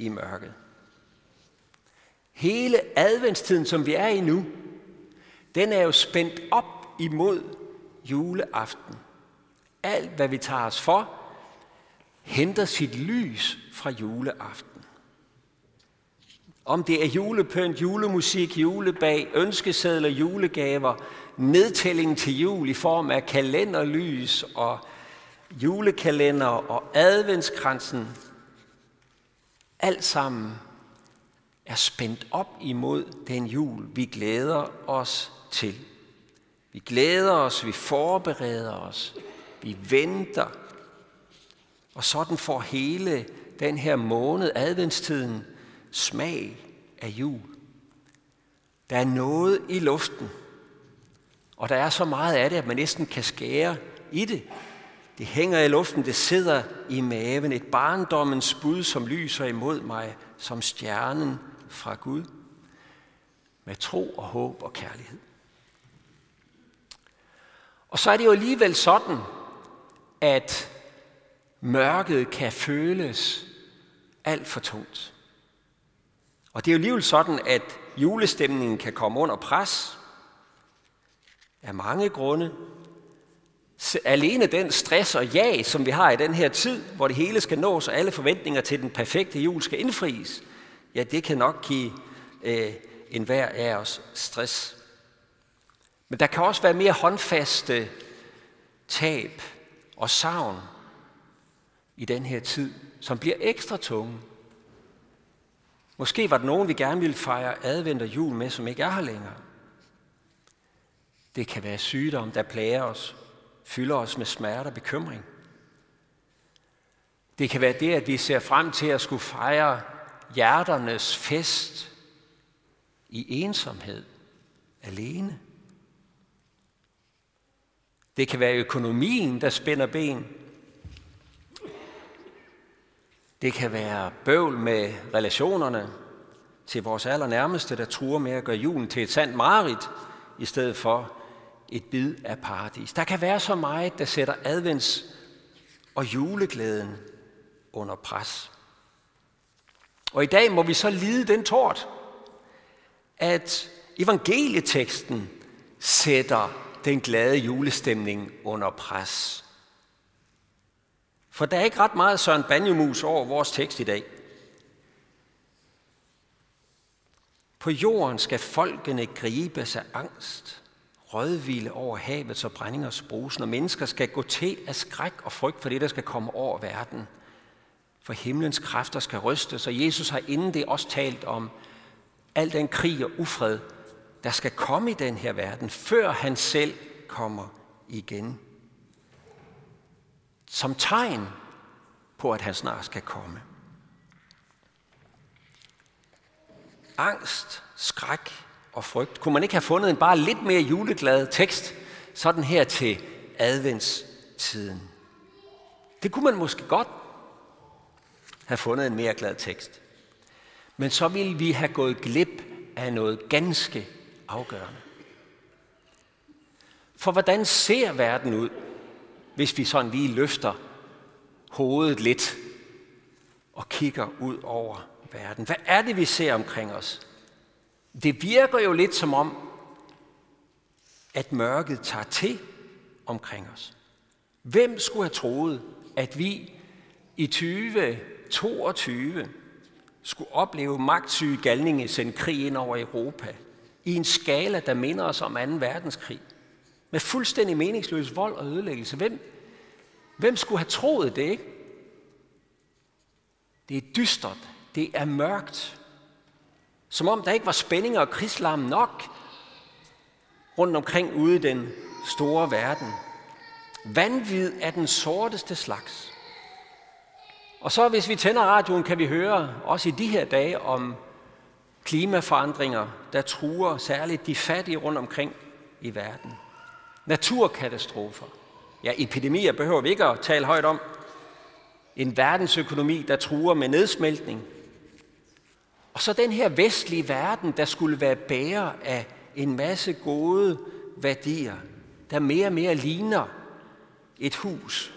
i mørket. Hele adventstiden, som vi er i nu, den er jo spændt op imod juleaften. Alt, hvad vi tager os for, henter sit lys fra juleaften. Om det er julepynt, julemusik, julebag, ønskesedler, julegaver, nedtælling til jul i form af kalenderlys og julekalender og adventskransen, alt sammen er spændt op imod den jul, vi glæder os til. Vi glæder os, vi forbereder os, vi venter. Og sådan får hele den her måned, adventstiden, smag af jul. Der er noget i luften, og der er så meget af det, at man næsten kan skære i det. Det hænger i luften, det sidder i maven. Et barndommens bud, som lyser imod mig, som stjernen fra Gud. Med tro og håb og kærlighed. Og så er det jo alligevel sådan, at mørket kan føles alt for tungt. Og det er jo alligevel sådan, at julestemningen kan komme under pres af mange grunde. Alene den stress og jag, som vi har i den her tid, hvor det hele skal nås, og alle forventninger til den perfekte jul skal indfries, ja, det kan nok give øh, enhver af os stress. Men der kan også være mere håndfaste tab og savn i den her tid, som bliver ekstra tunge. Måske var der nogen, vi gerne ville fejre advent og jul med, som ikke er her længere. Det kan være sygdom, der plager os, fylder os med smerte og bekymring. Det kan være det, at vi ser frem til at skulle fejre hjerternes fest i ensomhed, alene. Det kan være økonomien, der spænder ben. Det kan være bøvl med relationerne til vores allernærmeste, der truer med at gøre julen til et sandt mareridt, i stedet for et bid af paradis. Der kan være så meget, der sætter advents og juleglæden under pres. Og i dag må vi så lide den tort, at evangelieteksten sætter den glade julestemning under pres. For der er ikke ret meget Søren Banjemus over vores tekst i dag. På jorden skal folkene gribe sig angst, rødvile over havets og brændingers brusen, og mennesker skal gå til af skræk og frygt for det, der skal komme over verden. For himlens kræfter skal rystes, og Jesus har inden det også talt om al den krig og ufred, der skal komme i den her verden, før han selv kommer igen. Som tegn på, at han snart skal komme. Angst, skræk og frygt. Kunne man ikke have fundet en bare lidt mere juleglad tekst, sådan her til adventstiden? Det kunne man måske godt have fundet en mere glad tekst. Men så ville vi have gået glip af noget ganske afgørende. For hvordan ser verden ud, hvis vi sådan lige løfter hovedet lidt og kigger ud over verden? Hvad er det, vi ser omkring os? Det virker jo lidt som om, at mørket tager til omkring os. Hvem skulle have troet, at vi i 2022 skulle opleve magtsyge galninge sende krig ind over Europa i en skala, der minder os om 2. verdenskrig? Med fuldstændig meningsløs vold og ødelæggelse. Hvem, hvem skulle have troet det, ikke? Det er dystert. Det er mørkt. Som om der ikke var spændinger og krigslarm nok rundt omkring ude i den store verden. Vanvid er den sorteste slags. Og så hvis vi tænder radioen, kan vi høre også i de her dage om klimaforandringer, der truer særligt de fattige rundt omkring i verden. Naturkatastrofer. Ja, epidemier behøver vi ikke at tale højt om. En verdensøkonomi, der truer med nedsmeltning. Og så den her vestlige verden, der skulle være bærer af en masse gode værdier, der mere og mere ligner et hus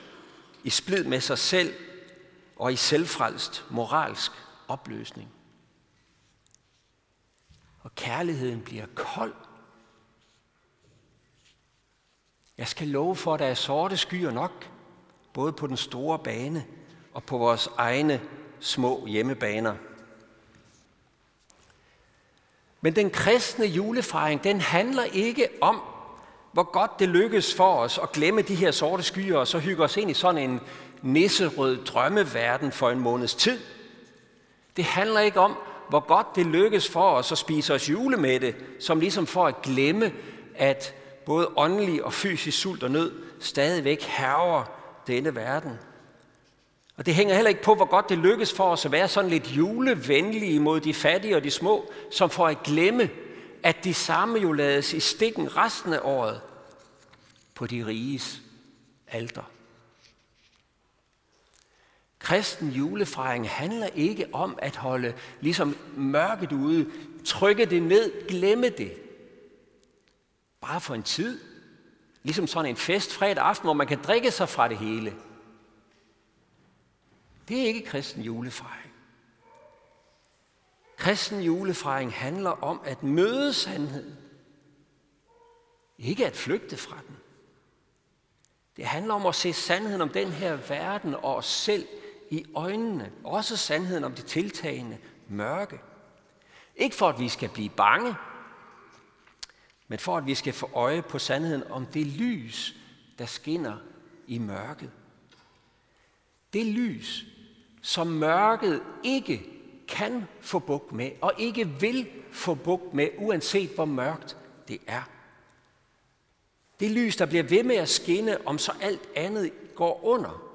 i splid med sig selv og i selvfrelst moralsk opløsning. Og kærligheden bliver kold. Jeg skal love for, at der er sorte skyer nok, både på den store bane og på vores egne små hjemmebaner. Men den kristne julefejring, den handler ikke om, hvor godt det lykkes for os at glemme de her sorte skyer, og så hygge os ind i sådan en nisserød drømmeverden for en måneds tid. Det handler ikke om, hvor godt det lykkes for os at spise os julemætte, som ligesom for at glemme, at både åndelig og fysisk sult og nød stadigvæk herrer denne verden. Og det hænger heller ikke på, hvor godt det lykkes for os at være sådan lidt julevenlige mod de fattige og de små, som får at glemme, at de samme jo lades i stikken resten af året på de riges alter. Kristen julefejring handler ikke om at holde ligesom mørket ude, trykke det ned, glemme det. Bare for en tid. Ligesom sådan en fest fredag aften, hvor man kan drikke sig fra det hele. Det er ikke kristen julefejring. Kristen julefejring handler om at møde sandheden. Ikke at flygte fra den. Det handler om at se sandheden om den her verden og os selv i øjnene. Også sandheden om det tiltagende mørke. Ikke for at vi skal blive bange, men for at vi skal få øje på sandheden om det lys, der skinner i mørket. Det lys, som mørket ikke kan få bugt med, og ikke vil få bugt med, uanset hvor mørkt det er. Det lys, der bliver ved med at skinne, om så alt andet går under.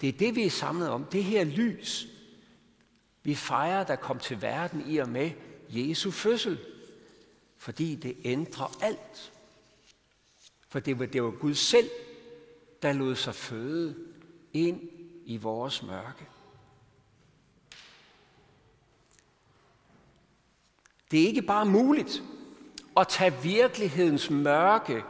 Det er det, vi er samlet om. Det her lys, vi fejrer, der kom til verden i og med Jesu fødsel. Fordi det ændrer alt. For det var, det var Gud selv, der lod sig føde ind i vores mørke. Det er ikke bare muligt at tage virkelighedens mørke,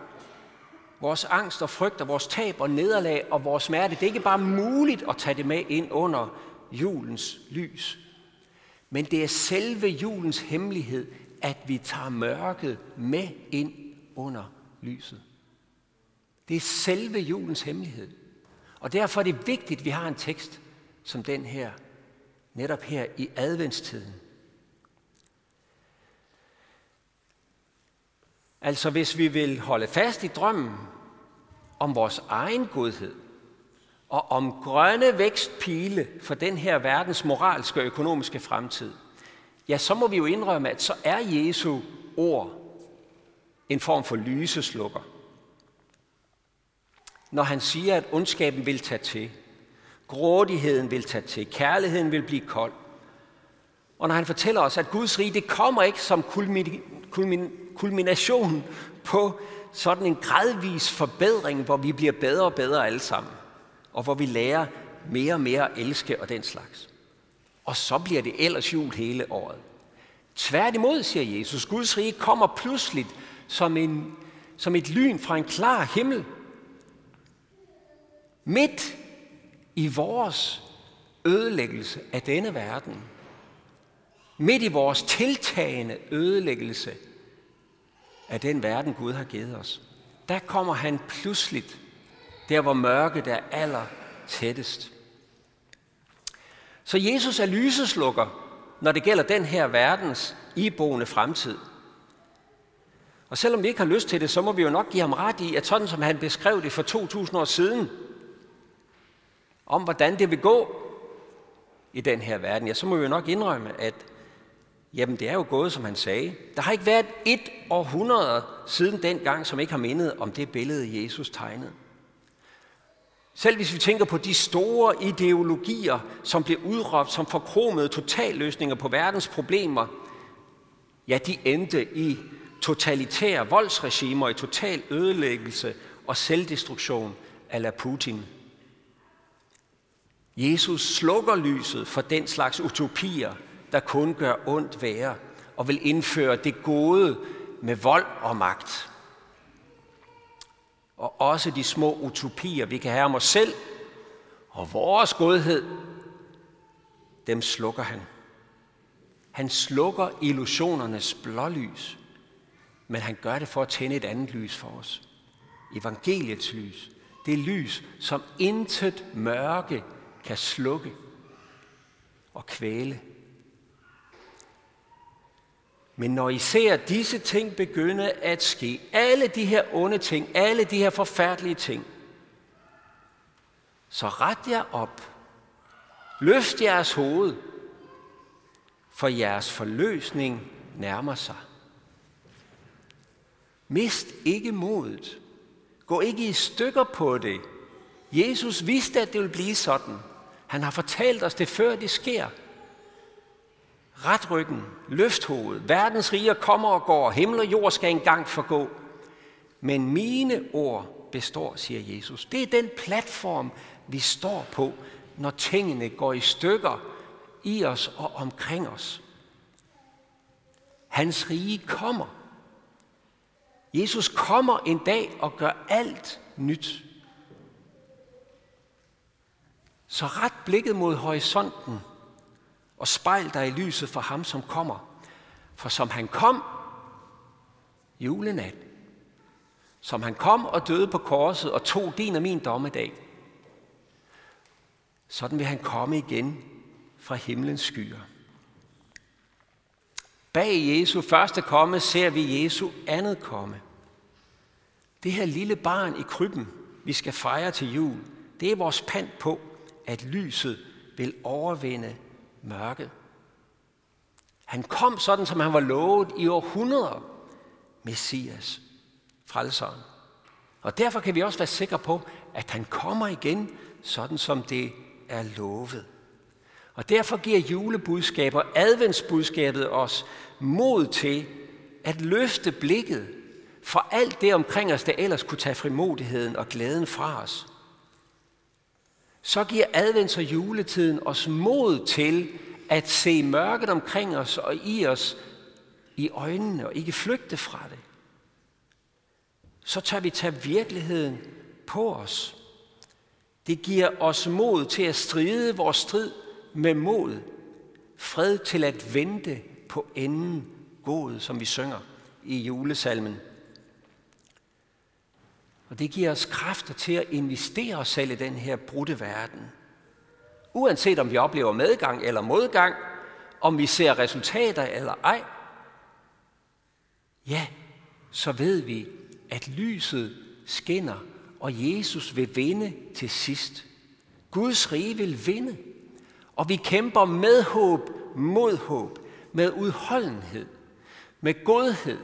vores angst og frygt og vores tab og nederlag og vores smerte. Det er ikke bare muligt at tage det med ind under julens lys. Men det er selve julens hemmelighed, at vi tager mørket med ind under lyset. Det er selve julens hemmelighed. Og derfor er det vigtigt, at vi har en tekst som den her, netop her i adventstiden. Altså hvis vi vil holde fast i drømmen om vores egen godhed, og om grønne vækstpile for den her verdens moralske og økonomiske fremtid, ja, så må vi jo indrømme, at så er Jesu ord en form for lyseslukker når han siger, at ondskaben vil tage til. Grådigheden vil tage til. Kærligheden vil blive kold. Og når han fortæller os, at Guds rige, det kommer ikke som kulmination på sådan en gradvis forbedring, hvor vi bliver bedre og bedre alle sammen. Og hvor vi lærer mere og mere at elske og den slags. Og så bliver det ellers jul hele året. Tværtimod, siger Jesus, Guds rige kommer pludseligt som, en, som et lyn fra en klar himmel, Midt i vores ødelæggelse af denne verden, midt i vores tiltagende ødelæggelse af den verden, Gud har givet os, der kommer han pludseligt, der hvor mørket er aller tættest. Så Jesus er lyseslukker, når det gælder den her verdens iboende fremtid. Og selvom vi ikke har lyst til det, så må vi jo nok give ham ret i, at sådan som han beskrev det for 2000 år siden, om hvordan det vil gå i den her verden, ja, så må vi jo nok indrømme, at jamen, det er jo gået, som han sagde. Der har ikke været et århundrede siden dengang, som ikke har mindet om det billede, Jesus tegnede. Selv hvis vi tænker på de store ideologier, som blev udråbt som forkromede totalløsninger på verdens problemer, ja, de endte i totalitære voldsregimer, i total ødelæggelse og selvdestruktion ala Putin Jesus slukker lyset for den slags utopier, der kun gør ondt værre, og vil indføre det gode med vold og magt. Og også de små utopier, vi kan have om os selv og vores godhed, dem slukker han. Han slukker illusionernes blålys, men han gør det for at tænde et andet lys for os. Evangeliets lys. Det lys, som intet mørke kan slukke og kvæle. Men når I ser disse ting begynde at ske, alle de her onde ting, alle de her forfærdelige ting, så ret jer op. Løft jeres hoved, for jeres forløsning nærmer sig. Mist ikke modet. Gå ikke i stykker på det. Jesus vidste, at det ville blive sådan. Han har fortalt os det, før det sker. Ret ryggen, løft hovedet. Verdens riger kommer og går. Himmel og jord skal engang forgå. Men mine ord består, siger Jesus. Det er den platform, vi står på, når tingene går i stykker i os og omkring os. Hans rige kommer. Jesus kommer en dag og gør alt nyt. Så ret blikket mod horisonten og spejl dig i lyset for ham, som kommer. For som han kom julenat, som han kom og døde på korset og tog din og min dommedag, sådan vil han komme igen fra himlens skyer. Bag Jesu første komme ser vi Jesu andet komme. Det her lille barn i krybben, vi skal fejre til jul, det er vores pant på, at lyset vil overvinde mørket. Han kom sådan, som han var lovet i århundreder. Messias, frelseren. Og derfor kan vi også være sikre på, at han kommer igen, sådan som det er lovet. Og derfor giver julebudskabet og adventsbudskabet os mod til at løfte blikket for alt det omkring os, der ellers kunne tage frimodigheden og glæden fra os. Så giver advents- og juletiden os mod til at se mørket omkring os og i os i øjnene og ikke flygte fra det. Så tør vi tage virkeligheden på os. Det giver os mod til at stride vores strid med mod. Fred til at vente på enden god, som vi synger i julesalmen. Og det giver os kræfter til at investere os selv i den her brudte verden. Uanset om vi oplever medgang eller modgang, om vi ser resultater eller ej, ja, så ved vi, at lyset skinner, og Jesus vil vinde til sidst. Guds rige vil vinde, og vi kæmper med håb, mod håb, med udholdenhed, med godhed,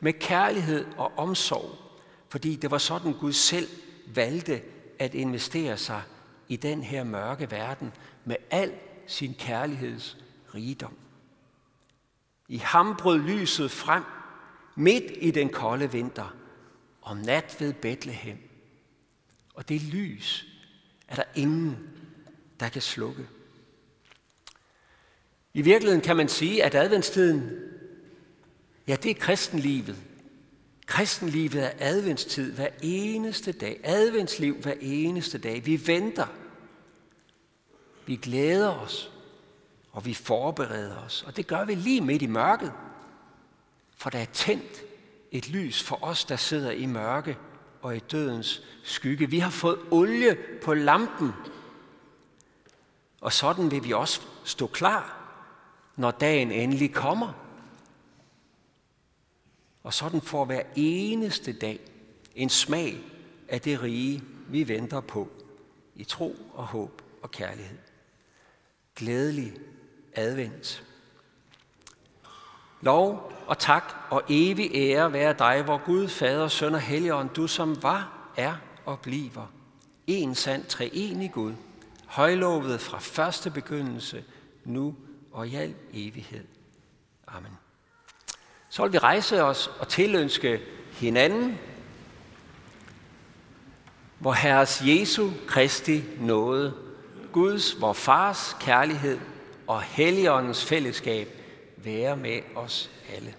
med kærlighed og omsorg, fordi det var sådan Gud selv valgte at investere sig i den her mørke verden med al sin kærligheds rigdom. I ham brød lyset frem midt i den kolde vinter, om nat ved Bethlehem. Og det lys er der ingen, der kan slukke. I virkeligheden kan man sige, at adventstiden, ja, det er kristenlivet. Kristenlivet er adventstid hver eneste dag. Adventsliv hver eneste dag. Vi venter. Vi glæder os. Og vi forbereder os. Og det gør vi lige midt i mørket. For der er tændt et lys for os, der sidder i mørke og i dødens skygge. Vi har fået olie på lampen. Og sådan vil vi også stå klar, når dagen endelig kommer. Og sådan får hver eneste dag en smag af det rige, vi venter på i tro og håb og kærlighed. Glædelig advent. Lov og tak og evig ære være dig, hvor Gud, Fader, Søn og Helligånd, du som var, er og bliver. En sand treenig Gud, højlovet fra første begyndelse, nu og i al evighed. Amen. Så vil vi rejse os og tilønske hinanden, hvor Herres Jesu Kristi nåde, Guds, vor Fars kærlighed og Helligåndens fællesskab være med os alle.